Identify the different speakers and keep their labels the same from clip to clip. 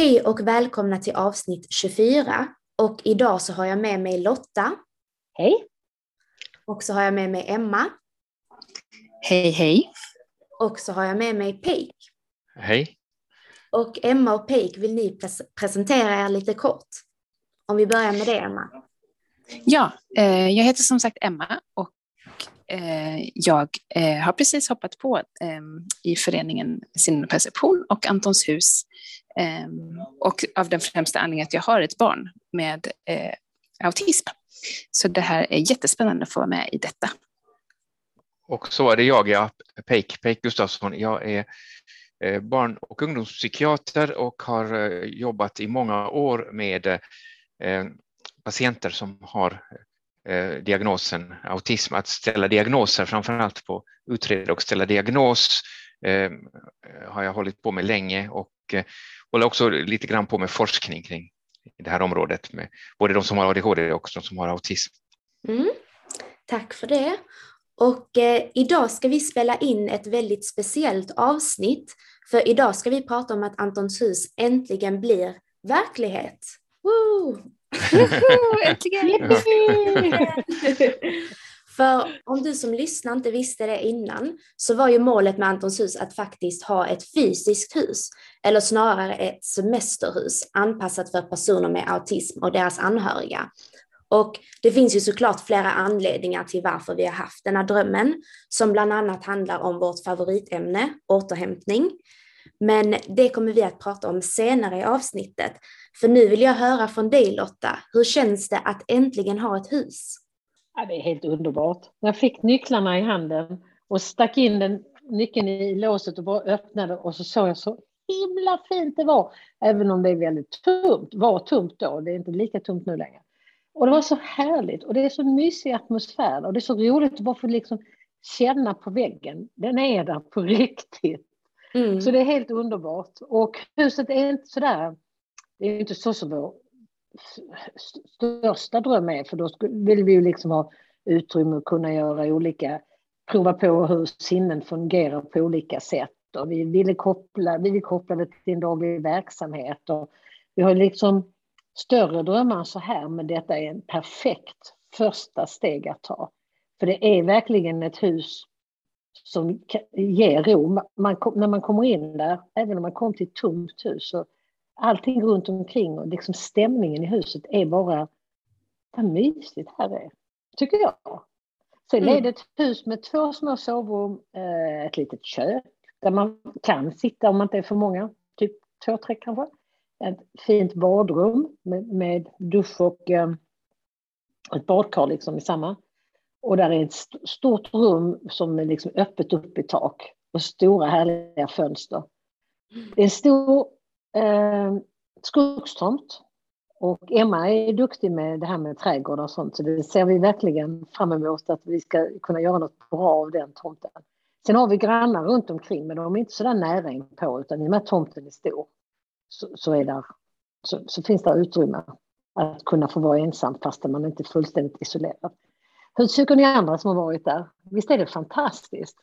Speaker 1: Hej och välkomna till avsnitt 24. Och idag så har jag med mig Lotta.
Speaker 2: Hej.
Speaker 1: Och så har jag med mig Emma.
Speaker 3: Hej, hej.
Speaker 1: Och så har jag med mig Peik.
Speaker 4: Hej.
Speaker 1: Och Emma och Peik, vill ni pres presentera er lite kort? Om vi börjar med det, Emma.
Speaker 3: Ja, eh, jag heter som sagt Emma och eh, jag eh, har precis hoppat på eh, i föreningen Sin perception och Antons hus. Ehm, och av den främsta anledningen att jag har ett barn med eh, autism. Så det här är jättespännande att få vara med i detta.
Speaker 4: Och så är det jag, ja, Peik, Peik Gustafsson. Jag är eh, barn och ungdomspsykiater och har eh, jobbat i många år med eh, patienter som har diagnosen autism. Att ställa diagnoser, framför allt på utreda och ställa diagnos, har jag hållit på med länge och håller också lite grann på med forskning kring det här området med både de som har ADHD och de som har autism.
Speaker 1: Mm. Tack för det. Och eh, idag ska vi spela in ett väldigt speciellt avsnitt. För idag ska vi prata om att Antons hus äntligen blir verklighet. Woo!
Speaker 3: äntligen!
Speaker 1: För om du som lyssnar inte visste det innan så var ju målet med Antons hus att faktiskt ha ett fysiskt hus, eller snarare ett semesterhus anpassat för personer med autism och deras anhöriga. Och det finns ju såklart flera anledningar till varför vi har haft den här drömmen, som bland annat handlar om vårt favoritämne, återhämtning. Men det kommer vi att prata om senare i avsnittet. För nu vill jag höra från dig Lotta, hur känns det att äntligen ha ett hus?
Speaker 5: Ja, det är helt underbart. Jag fick nycklarna i handen och stack in den nyckeln i låset och bara öppnade och så såg jag så himla fint det var. Även om det är väldigt tomt, var tomt då, det är inte lika tomt nu längre. Och det var så härligt och det är så mysig atmosfär och det är så roligt att bara få liksom känna på väggen. Den är där på riktigt. Mm. Så det är helt underbart. Och huset är inte sådär, det är inte så som vår största dröm är, för då vill vi ju liksom ha utrymme att kunna göra olika, prova på hur sinnen fungerar på olika sätt. Och vi, vill koppla, vi vill koppla det till en daglig verksamhet. Och vi har liksom större drömmar än så här, men detta är en perfekt första steg att ta. För det är verkligen ett hus som ger ro. Man, när man kommer in där, även om man kom till ett tomt hus, så allting runt omkring och liksom stämningen i huset är bara vad mysigt här är, tycker jag. Sen mm. är det ett hus med två små sovrum, eh, ett litet kök där man kan sitta om man inte är för många, typ två, tre kanske ett fint badrum med, med dusch och eh, ett badkar liksom i samma. Och där är ett st stort rum som är liksom öppet upp i tak och stora härliga fönster. Det är en stor eh, skogstomt och Emma är duktig med det här med trädgård och sånt så det ser vi verkligen fram emot att vi ska kunna göra något bra av den tomten. Sen har vi grannar runt omkring men de är inte så där nära inpå utan i och med att tomten är stor så, så, är där, så, så finns det utrymme att kunna få vara ensam fast man inte är fullständigt isolerad. Hur tycker ni andra som har varit där? Visst är det fantastiskt?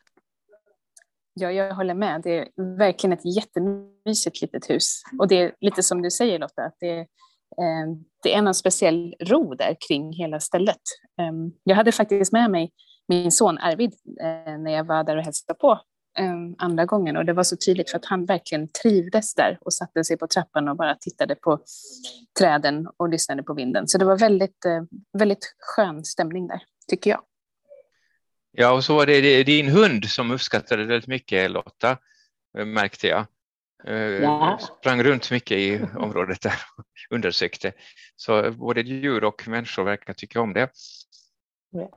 Speaker 3: Ja, jag håller med. Det är verkligen ett jättemysigt litet hus. Och det är lite som du säger Lotta, att det, eh, det är en speciell ro där kring hela stället. Eh, jag hade faktiskt med mig min son Arvid eh, när jag var där och hälsade på eh, andra gången och det var så tydligt för att han verkligen trivdes där och satte sig på trappan och bara tittade på träden och lyssnade på vinden. Så det var väldigt, eh, väldigt skön stämning där, tycker jag.
Speaker 4: Ja, och så var det din hund som uppskattade väldigt mycket, Lotta, märkte jag. Ja. Sprang runt mycket i området där och undersökte. Så både djur och människor verkar tycka om det.
Speaker 5: Ja.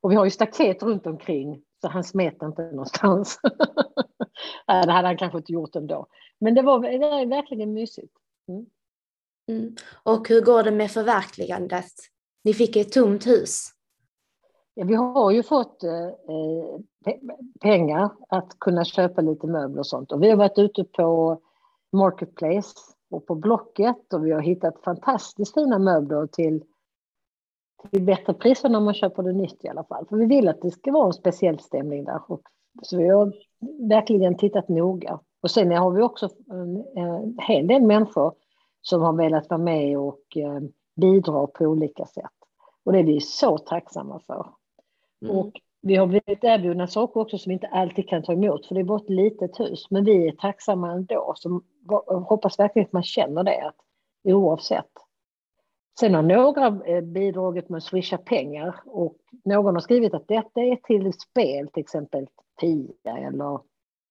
Speaker 5: Och vi har ju staket runt omkring så han smet inte någonstans. det hade han kanske inte gjort ändå. Men det var, det var verkligen mysigt. Mm.
Speaker 1: Mm. Och hur går det med förverkligandet? Ni fick ett tomt hus.
Speaker 5: Ja, vi har ju fått eh, pengar att kunna köpa lite möbler och sånt. Och vi har varit ute på Marketplace och på Blocket och vi har hittat fantastiskt fina möbler till, till bättre priser när man köper det nytt i alla fall. För vi vill att det ska vara en speciell stämning där. Och, så vi har verkligen tittat noga. Och sen har vi också en, en hel del människor som har velat vara med och eh, bidra på olika sätt. Och det är vi så tacksamma för. Mm. Och vi har blivit erbjudna saker också som vi inte alltid kan ta emot, för det är bara ett litet hus. Men vi är tacksamma ändå. Så hoppas verkligen att man känner det, att oavsett. Sen har några eh, bidragit med att swisha pengar och någon har skrivit att detta är till spel, till exempel Pia eller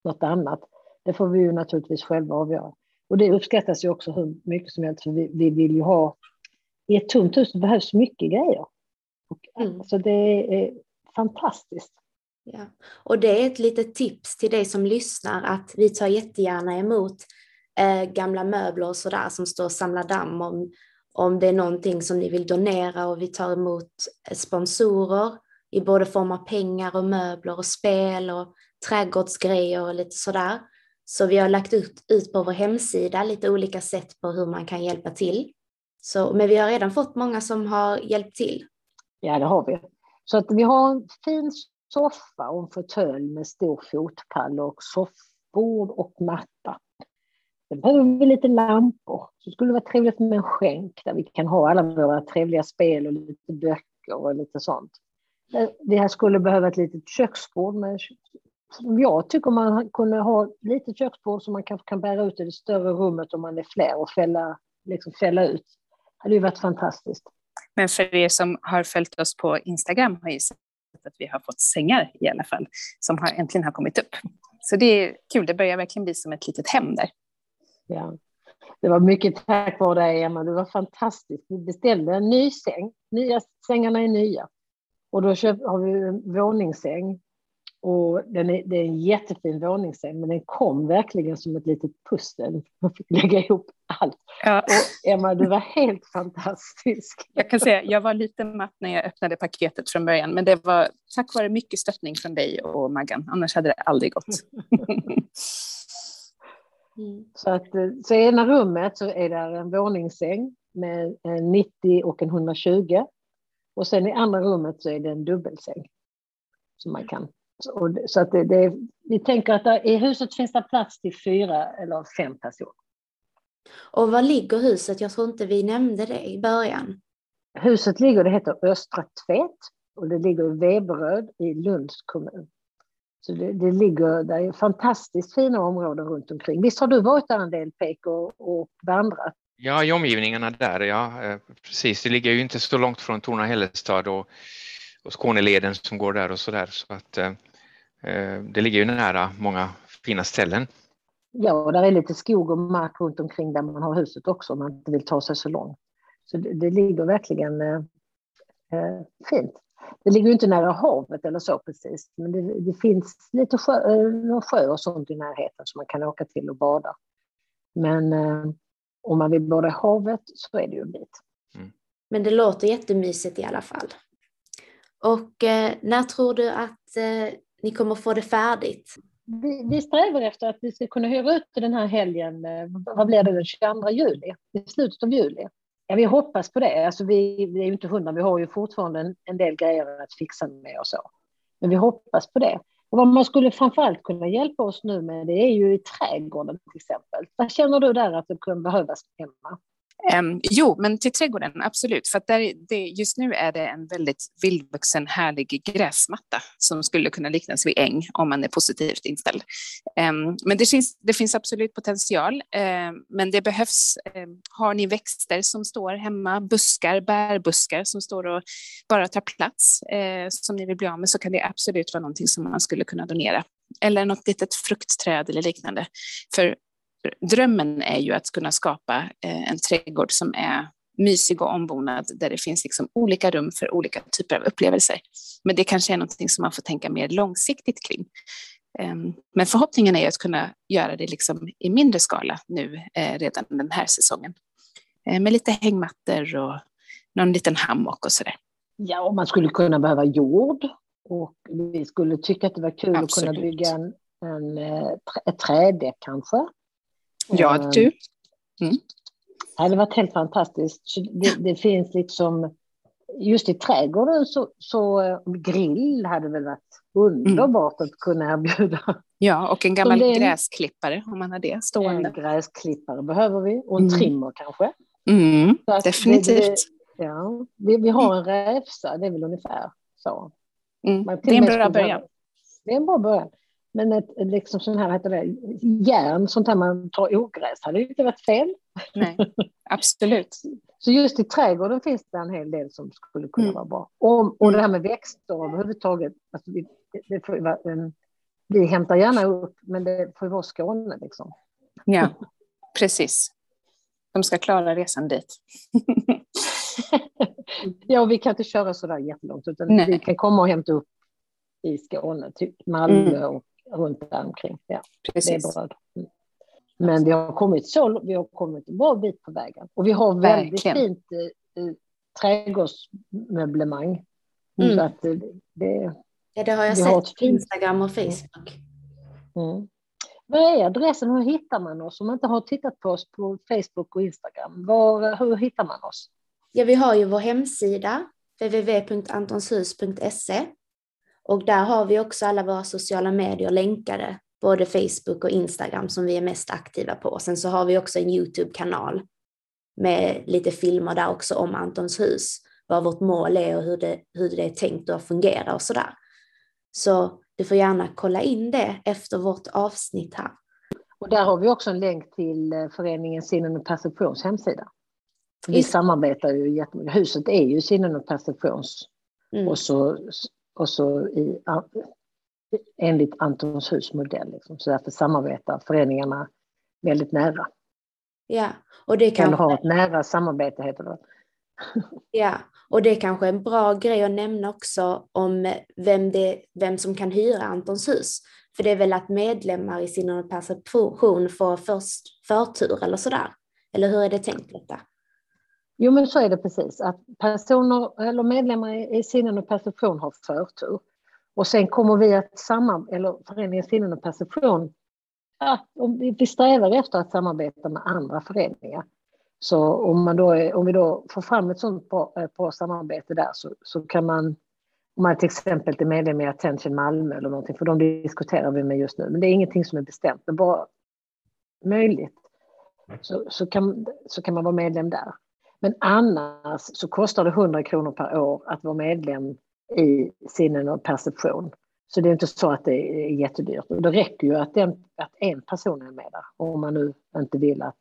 Speaker 5: något annat. Det får vi ju naturligtvis själva avgöra. Och det uppskattas ju också hur mycket som helst, för vi, vi vill ju ha... I ett tomt hus behövs mycket grejer. Och, mm. Alltså det är fantastiskt.
Speaker 1: Ja. Och det är ett litet tips till dig som lyssnar att vi tar jättegärna emot eh, gamla möbler och sådär som står och samlar damm om, om det är någonting som ni vill donera och vi tar emot sponsorer i både form av pengar och möbler och spel och trädgårdsgrejer och lite sådär. Så vi har lagt ut, ut på vår hemsida lite olika sätt på hur man kan hjälpa till. Så, men vi har redan fått många som har hjälpt till.
Speaker 5: Ja, det har vi. Så att vi har en fin soffa och en fåtölj med stor fotpall och soffbord och matta. Sen behöver vi lite lampor. Så skulle det vara trevligt med en skänk där vi kan ha alla våra trevliga spel och lite böcker och lite sånt. Vi här skulle behöva ett litet köksbord med jag tycker man kunde ha ett litet köksbord som man kanske kan bära ut i det större rummet om man är fler och fälla, liksom fälla ut. Det hade ju varit fantastiskt.
Speaker 3: Men för er som har följt oss på Instagram har ju sett att vi har fått sängar i alla fall, som har, äntligen har kommit upp. Så det är kul, det börjar verkligen bli som ett litet hem där.
Speaker 5: Ja. Det var mycket tack vare dig, Emma. Det var fantastiskt. Vi beställde en ny säng. Nya sängarna är nya. Och då köpt, har vi en våningssäng och den är, det är en jättefin våningssäng, men den kom verkligen som ett litet pussel. Man fick lägga ihop allt. Ja. Och Emma, du var helt fantastisk.
Speaker 3: Jag kan säga, jag var lite matt när jag öppnade paketet från början, men det var tack vare mycket stöttning från dig och Maggan. Annars hade det aldrig gått.
Speaker 5: Mm. Så, att, så i ena rummet så är det en våningssäng med en 90 och en 120. Och sen i andra rummet så är det en dubbelsäng som man kan så att det, det, vi tänker att i huset finns det plats till fyra eller fem personer.
Speaker 1: Och var ligger huset? Jag tror inte vi nämnde det i början.
Speaker 5: Huset ligger, det heter Östra Tvätt och det ligger i Veberöd i Lunds kommun. Så det, det ligger, det är fantastiskt fina områden runt omkring. Visst har du varit där en del, Pek, och, och vandrat?
Speaker 4: Ja, i omgivningarna där, ja. Eh, precis. Det ligger ju inte så långt från Torna-Hällestad och, och Skåneleden som går där och så där. Så att, Eh, det ligger ju nära många fina ställen.
Speaker 5: Ja, och där är lite skog och mark runt omkring där man har huset också om man inte vill ta sig så långt. Så det, det ligger verkligen eh, eh fint. Det ligger inte nära havet eller så precis, men det, det finns lite sjö, eh, sjö och sånt i närheten som man kan åka till och bada. Men eh, om man vill bada i havet så är det ju en bit.
Speaker 1: Mm. Men det låter jättemysigt i alla fall. Och eh, när tror du att ni kommer få det färdigt?
Speaker 5: Vi, vi strävar efter att vi ska kunna hyra ut den här helgen, eh, vad blir det, den 22 juli, i slutet av juli. Ja, vi hoppas på det. Alltså vi, vi är ju inte hundra, vi har ju fortfarande en, en del grejer att fixa med och så. Men vi hoppas på det. Och vad man skulle framförallt kunna hjälpa oss nu med det är ju i trädgården till exempel. Vad känner du där att det kan behövas hemma?
Speaker 3: Um, jo, men till trädgården, absolut. För att där, det, just nu är det en väldigt vildvuxen, härlig gräsmatta som skulle kunna liknas vid äng om man är positivt inställd. Um, men det finns, det finns absolut potential, um, men det behövs. har ni växter som står hemma, buskar, bärbuskar som står och bara tar plats uh, som ni vill bli av med så kan det absolut vara någonting som man skulle kunna donera. Eller något litet fruktträd eller liknande. För drömmen är ju att kunna skapa eh, en trädgård som är mysig och ombonad, där det finns liksom olika rum för olika typer av upplevelser. Men det kanske är någonting som man får tänka mer långsiktigt kring. Ehm, men förhoppningen är att kunna göra det liksom i mindre skala nu eh, redan den här säsongen. Eh, med lite hängmattor och någon liten hammock och sådär.
Speaker 5: Ja, och man skulle kunna behöva jord och vi skulle tycka att det var kul Absolut. att kunna bygga en, en, ett trädäck kanske.
Speaker 3: Ja, du.
Speaker 5: Mm. Det hade varit helt fantastiskt. Det, det, finns liksom, just i trädgården så, så grill hade väl varit underbart mm. att kunna erbjuda.
Speaker 3: Ja, och en gammal det, gräsklippare om man har det stående.
Speaker 5: En gräsklippare behöver vi och en mm. trimmer kanske.
Speaker 3: Mm, definitivt.
Speaker 5: Det, ja, vi, vi har en räfsa, det är väl ungefär så.
Speaker 3: Mm, det är en bra början.
Speaker 5: Det är en bra början. Men ett, liksom sån här, heter det, järn, sånt här man tar ogräs, hade ju inte varit fel.
Speaker 3: Nej, absolut.
Speaker 5: Så just i trädgården finns det en hel del som skulle kunna mm. vara bra. Och, och det här med växter överhuvudtaget, alltså vi, det får vara, um, vi hämtar gärna upp, men det får vara Skåne liksom.
Speaker 3: Ja, precis. De ska klara resan dit.
Speaker 5: ja, vi kan inte köra så där jättelångt, utan Nej. vi kan komma och hämta upp i Skåne, typ Malmö mm. och runt där omkring. Ja, Precis. Det är bra. Mm. Men vi har kommit så vi har kommit en bra bit på vägen. Och vi har väldigt Verkligen. fint eh, eh trädgårdsmöblemang. Mm. Så att det, det,
Speaker 1: ja, det har jag sett på Instagram och Facebook.
Speaker 5: Mm. Vad är adressen? Hur hittar man oss? Om man inte har tittat på oss på Facebook och Instagram, var, hur hittar man oss?
Speaker 1: Ja, vi har ju vår hemsida www.antonshus.se och där har vi också alla våra sociala medier länkade, både Facebook och Instagram som vi är mest aktiva på. Sen så har vi också en YouTube-kanal med lite filmer där också om Antons hus, vad vårt mål är och hur det, hur det är tänkt att fungera och sådär. Så du får gärna kolla in det efter vårt avsnitt här.
Speaker 5: Och där har vi också en länk till eh, föreningen Sinnen och Perceptions hemsida. Vi samarbetar ju jättemycket. Huset är ju Sinnen och Perceptions. Mm. Och så och så i, enligt Antons hus modell. Liksom. Så därför samarbetar föreningarna väldigt nära.
Speaker 1: Ja, och det kan...
Speaker 5: Eller ha ett nära samarbete heter det.
Speaker 1: Ja, och det är kanske en bra grej att nämna också om vem, det, vem som kan hyra Antons hus. För det är väl att medlemmar i sin perception får först förtur eller sådär. Eller hur är det tänkt detta?
Speaker 5: Jo, men så är det precis. Att personer eller medlemmar i sinnen och perception har förtur. Och sen kommer vi att samarbeta, eller föreningen Sinnen och Perception, att vi strävar efter att samarbeta med andra föreningar. Så om, man då är, om vi då får fram ett sådant bra, bra samarbete där så, så kan man, om man till exempel är medlem i Attention Malmö eller någonting, för de diskuterar vi med just nu, men det är ingenting som är bestämt, men bara möjligt, så, så, kan, så kan man vara medlem där. Men annars så kostar det 100 kronor per år att vara medlem i sinnen och perception. Så det är inte så att det är jättedyrt. Och det räcker ju att, en, att en person är med där, om man nu inte vill att...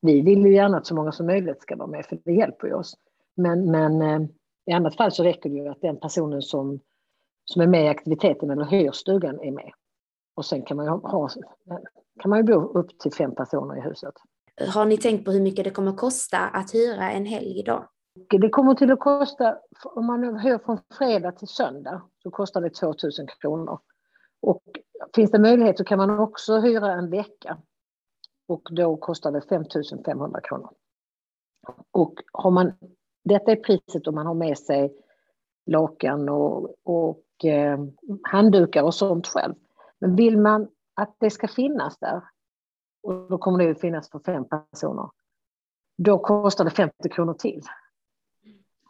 Speaker 5: Vi vill ju gärna att så många som möjligt ska vara med, för det hjälper ju oss. Men, men eh, i annat fall så räcker det ju att den personen som, som är med i aktiviteten eller hyr stugan är med. Och sen kan man ju, ha, kan man ju bo upp till fem personer i huset.
Speaker 1: Har ni tänkt på hur mycket det kommer att kosta att hyra en helg idag?
Speaker 5: Det kommer till att kosta, om man hyr från fredag till söndag, så kostar det 2000 kronor. Och finns det möjlighet så kan man också hyra en vecka. Och då kostar det 5500 kronor. Och har man, detta är priset om man har med sig lakan och, och eh, handdukar och sånt själv. Men vill man att det ska finnas där, och då kommer det att finnas för fem personer, då kostar det 50 kronor till.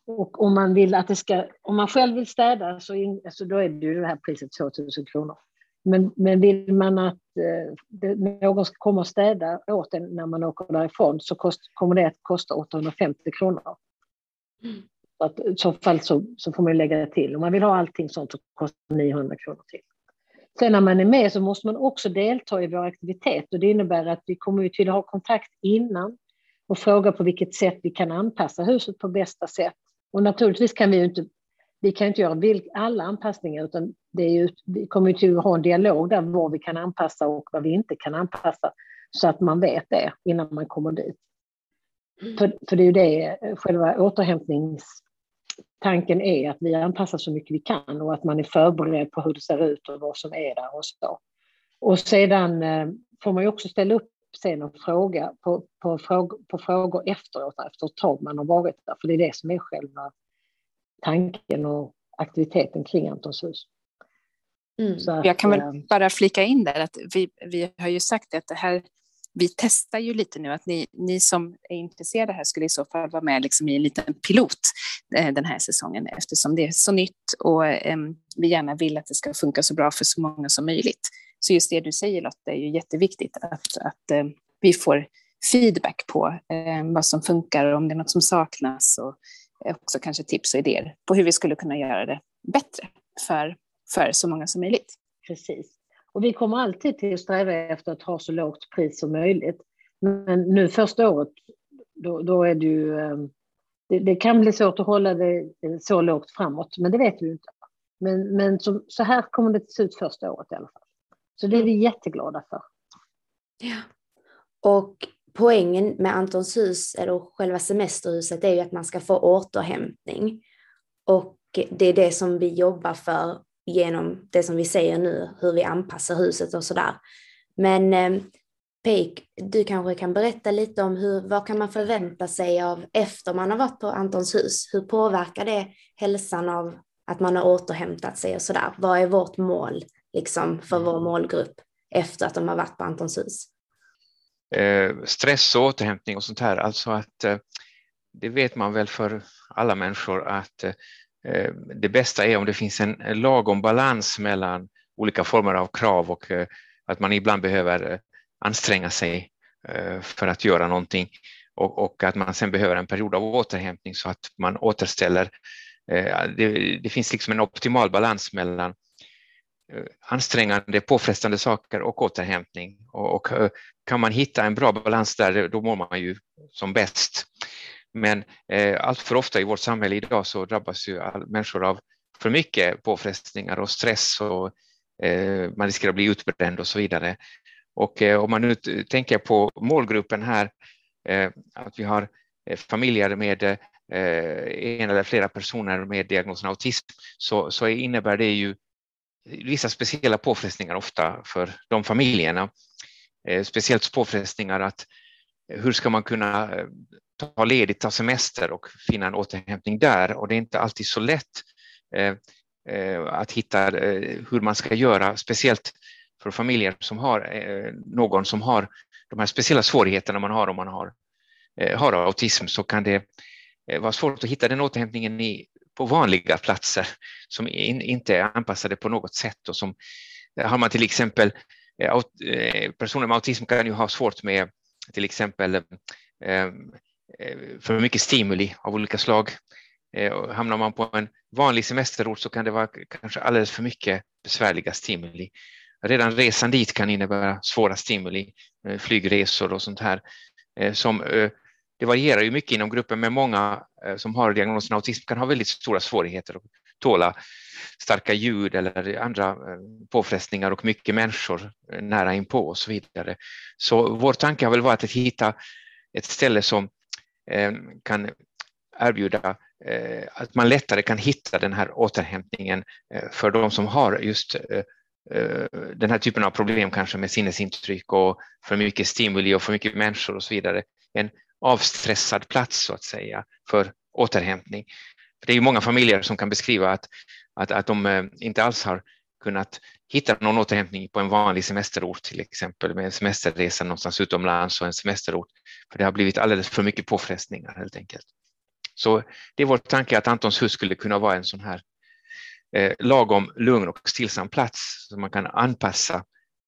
Speaker 5: Och om man vill att det ska, om man själv vill städa så, in, alltså då är det ju det här priset 2000 kronor. Men, men vill man att eh, det, någon ska komma och städa åt en när man åker därifrån så kost, kommer det att kosta 850 kronor. Mm. Att, I så fall så, så får man lägga det till. Om man vill ha allting sånt så kostar det 900 kronor till. Sen när man är med så måste man också delta i vår aktivitet och det innebär att vi kommer till att ha kontakt innan och fråga på vilket sätt vi kan anpassa huset på bästa sätt. Och naturligtvis kan vi ju inte, vi kan inte göra alla anpassningar utan det är ju, vi kommer till att ha en dialog där vad vi kan anpassa och vad vi inte kan anpassa så att man vet det innan man kommer dit. För, för det är ju det eh, själva återhämtnings återhämtningstanken är att vi anpassar så mycket vi kan och att man är förberedd på hur det ser ut och vad som är där och så. Och sedan eh, får man ju också ställa upp sen och fråga på, på, frågor, på frågor efteråt, efter ett tag man har varit där, för det är det som är själva tanken och aktiviteten kring Antons hus.
Speaker 3: Mm. Att, jag kan väl äh, bara flika in där att vi, vi har ju sagt att det här, vi testar ju lite nu att ni, ni som är intresserade här skulle i så fall vara med liksom i en liten pilot eh, den här säsongen eftersom det är så nytt och ehm, vi gärna vill att det ska funka så bra för så många som möjligt. Så just det du säger Lotta är ju jätteviktigt att, att eh, vi får feedback på ehm, vad som funkar och om det är något som saknas och eh, också kanske tips och idéer på hur vi skulle kunna göra det bättre för, för så många som möjligt.
Speaker 5: Precis. Och vi kommer alltid till att sträva efter att ha så lågt pris som möjligt. Men nu första året, då, då är det ju... Ehm, det, det, kan bli svårt att hålla det eh, så lågt framåt, men det vet vi inte. Men, men så, så här kommer det att se ut första året i alla fall. Så det är vi jätteglada för.
Speaker 1: Ja. Och poängen med Antons hus, eller själva semesterhuset, är ju att man ska få återhämtning. Och det är det som vi jobbar för genom det som vi säger nu, hur vi anpassar huset och sådär. Men eh, Peik, du kanske kan berätta lite om hur, vad kan man förvänta sig av efter man har varit på Antons hus? Hur påverkar det hälsan av att man har återhämtat sig och sådär? Vad är vårt mål liksom, för vår målgrupp efter att de har varit på Antons hus?
Speaker 4: Eh, stress och återhämtning och sånt här, alltså att eh, det vet man väl för alla människor att eh, Eh, det bästa är om det finns en lagom balans mellan olika former av krav och eh, att man ibland behöver eh, anstränga sig för att göra någonting och, att man sen behöver en period av återhämtning så att man återställer. Det, det finns liksom en optimal balans mellan ansträngande, påfrestande saker och återhämtning. Och, och, kan man hitta en bra balans där, då mår man ju som bäst. Men eh, allt för ofta i vårt samhälle idag så drabbas ju all, människor av för mycket påfrestningar och stress och eh, man riskerar att bli utbränd och så vidare. Och eh, om man nu tänker på målgruppen här, eh, att vi har eh, familjer med eh, en eller flera personer med diagnosen autism, så, så innebär det ju vissa speciella påfrestningar ofta för de familjerna. Eh, speciellt påfrestningar att eh, hur ska man kunna ta ledigt, ta semester och finna en återhämtning där. Och det är inte alltid så lätt eh, eh, att hitta eh, hur man ska göra, speciellt för familjer som har någon som har de här speciella svårigheterna man har om man har, har autism så kan det vara svårt att hitta den återhämtningen i på vanliga platser som in, inte är anpassade på något sätt. Och som har man till exempel eh, eh, personer med autism kan ju ha svårt med till exempel Eh, för mycket stimuli av olika slag. Eh, hamnar man på en vanlig semesterort så kan det vara kanske alldeles för mycket besvärliga stimuli. Redan resan dit kan innebära svåra stimuli, eh, flygresor och sånt här som det varierar ju mycket inom gruppen, men många som har diagnosen autism kan ha väldigt stora svårigheter att tåla starka ljud eller andra påfrestningar och mycket människor nära inpå och så vidare. Så vår tanke har väl varit att hitta ett ställe som Eh, kan erbjuda eh, att man lättare kan hitta den här återhämtningen eh, för de som har just den här typen av problem kanske med sinnesintryck och för mycket stimuli och för mycket människor och så vidare. En avstressad plats så att säga för återhämtning. Det är ju många familjer som kan beskriva att att, att de inte alls har kunnat hitta någon återhämtning på en vanlig semesterort till exempel med en semesterresa någonstans utomlands och en semesterort. För det har blivit alldeles för mycket påfrestningar helt enkelt. Så det är vår tanke att Antons hus skulle kunna vara en sån här eh, lagom lugn och stillsam plats så man kan anpassa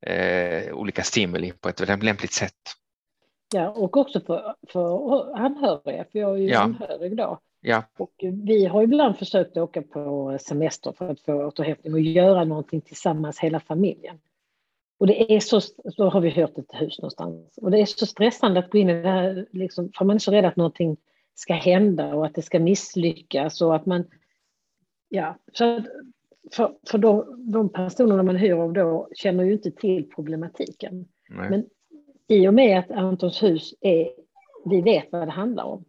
Speaker 4: eh, olika stimuli på ett lämpligt sätt.
Speaker 5: Ja, och också för, för anhöriga, för jag är ju ja. anhörig då.
Speaker 4: Ja.
Speaker 5: Och vi har ibland försökt åka på semester för att få återhämtning och göra någonting tillsammans, hela familjen. Och det är så, då har vi hört ett hus någonstans. Och det är så stressande att gå in i det här, liksom, för man är så rädd att någonting ska hända och att det ska misslyckas och att man, ja, så för, för de, de personerna man hyr av då känner ju inte till problematiken. Nej. Men i och med att Antons hus är, vi vet vad det handlar om,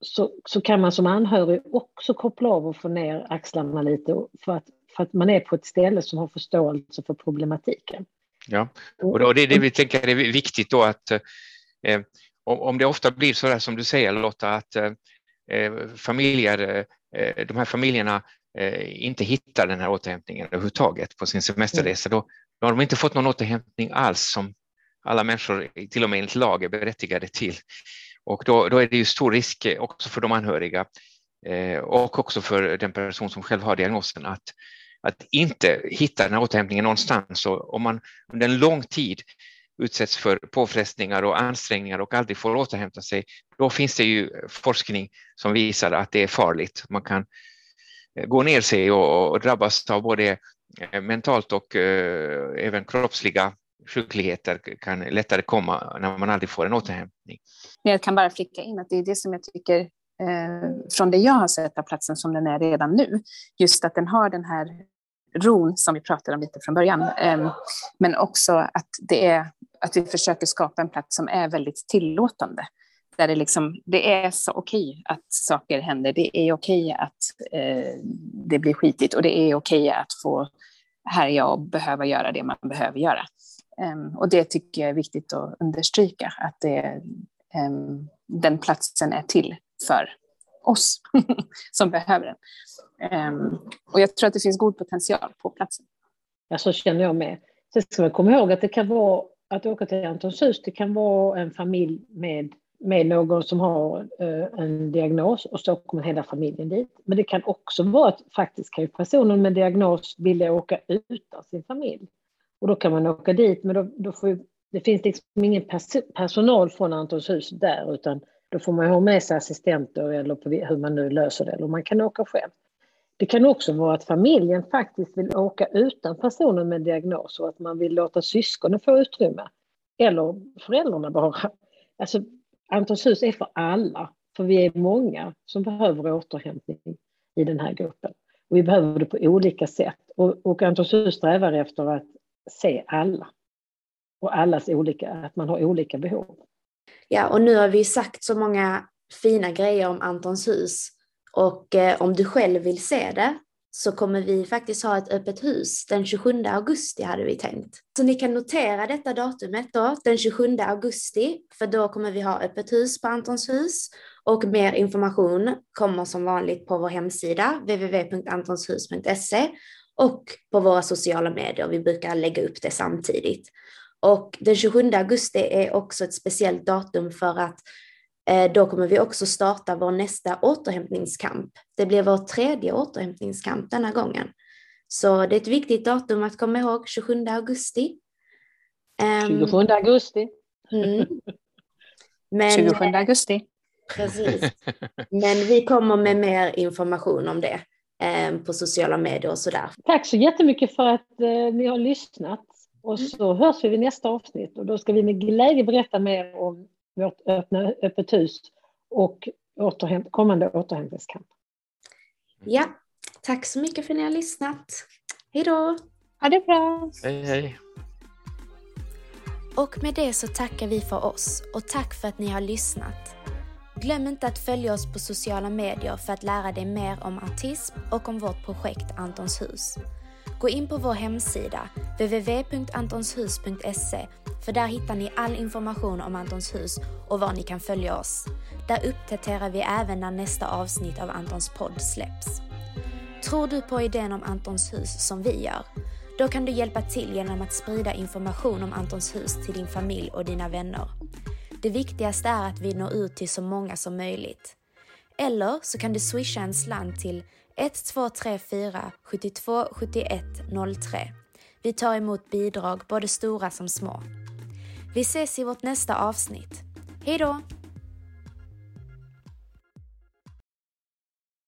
Speaker 5: så, så, kan man som anhörig också koppla av och få ner axlarna lite för att, för att man är på ett ställe som har förståelse för problematiken.
Speaker 4: Ja, och då, det är det vi tänker är viktigt då att eh, om det ofta blir så där som du säger Lotta, att eh, eh familjer, eh, de här familjerna eh, inte hittar den här återhämtningen överhuvudtaget på sin semesterresa, då, då har de inte fått någon återhämtning alls som alla människor, till och med enligt lag, är berättigade till. Och då, då är det ju stor risk eh, också för de anhöriga eh, och också för den person som själv har diagnosen att, att inte hitta den här återhämtningen någonstans. Och om man under en lång tid utsätts för påfrestningar och ansträngningar och aldrig får återhämta sig, då finns det ju forskning som visar att det är farligt. Man kan eh, gå ner sig och, och drabbas av både eh, mentalt och eh, även kroppsliga sjukligheter kan lättare komma när man aldrig får en återhämtning.
Speaker 3: Jag kan bara flika in att det är det som jag tycker eh, från det jag har sett av platsen som den är redan nu, just att den har den här ron som vi pratade om lite från början, eh, men också att det är att vi försöker skapa en plats som är väldigt tillåtande. Där det, liksom, det är så okej att saker händer, det är okej att eh, det blir skitigt och det är okej att få härja och behöva göra det man behöver göra. Ehm, och det tycker jag är viktigt att understryka, att det, ehm, den platsen är till för oss som behöver den. Ehm, och jag tror att det finns god potential på platsen.
Speaker 5: Ja, så känner jag med. Sen ska man komma ihåg att det kan vara att åka till Antons hus, det kan vara en familj med, med någon som har eh, en diagnos och så kommer hela familjen dit. Men det kan också vara att faktiskt kan ju personen med diagnos vilja åka utan sin familj. Och då kan man åka dit, men då, då får, det finns liksom ingen pers personal från Antons hus där, utan då får man ha med sig assistenter eller på hur man nu löser det, eller man kan åka själv. Det kan också vara att familjen faktiskt vill åka utan personen med diagnos och att man vill låta syskonen få utrymme. Eller föräldrarna bara. Alltså, Antons hus är för alla, för vi är många som behöver återhämtning i den här gruppen. Och vi behöver det på olika sätt. Och, och Antons hus strävar efter att se alla. Och allas olika, att man har olika behov.
Speaker 1: Ja, och nu har vi sagt så många fina grejer om Antons hus. Och eh, om du själv vill se det så kommer vi faktiskt ha ett öppet hus den 27 augusti hade vi tänkt. Så ni kan notera detta datumet då, den 27 augusti, för då kommer vi ha öppet hus på Antons hus och mer information kommer som vanligt på vår hemsida www.antonshus.se och på våra sociala medier. Vi brukar lägga upp det samtidigt. Och den 27 augusti är också ett speciellt datum för att då kommer vi också starta vår nästa återhämtningskamp. Det blir vår tredje återhämtningskamp denna gången. Så det är ett viktigt datum att komma ihåg, 27 augusti.
Speaker 5: 27 ehm, augusti.
Speaker 3: Mm. Men, 27 augusti.
Speaker 1: Precis. Men vi kommer med mer information om det. Eh, på sociala medier och sådär.
Speaker 5: Tack så jättemycket för att eh, ni har lyssnat. Och mm. så hörs vi vid nästa avsnitt och då ska vi med glädje berätta mer om vårt öppna, öppet hus och återhämt, kommande återhämtningskamp.
Speaker 1: Ja, tack så mycket för att ni har lyssnat. Hej då!
Speaker 3: Ha det bra!
Speaker 4: Hej, hej!
Speaker 1: Och med det så tackar vi för oss och tack för att ni har lyssnat. Glöm inte att följa oss på sociala medier för att lära dig mer om autism och om vårt projekt Antons hus. Gå in på vår hemsida, www.antonshus.se, för där hittar ni all information om Antons hus och var ni kan följa oss. Där uppdaterar vi även när nästa avsnitt av Antons podd släpps. Tror du på idén om Antons hus som vi gör? Då kan du hjälpa till genom att sprida information om Antons hus till din familj och dina vänner. Det viktigaste är att vi når ut till så många som möjligt. Eller så kan du swisha en slant till 1234 72 71 03. Vi tar emot bidrag, både stora som små. Vi ses i vårt nästa avsnitt. Hej då!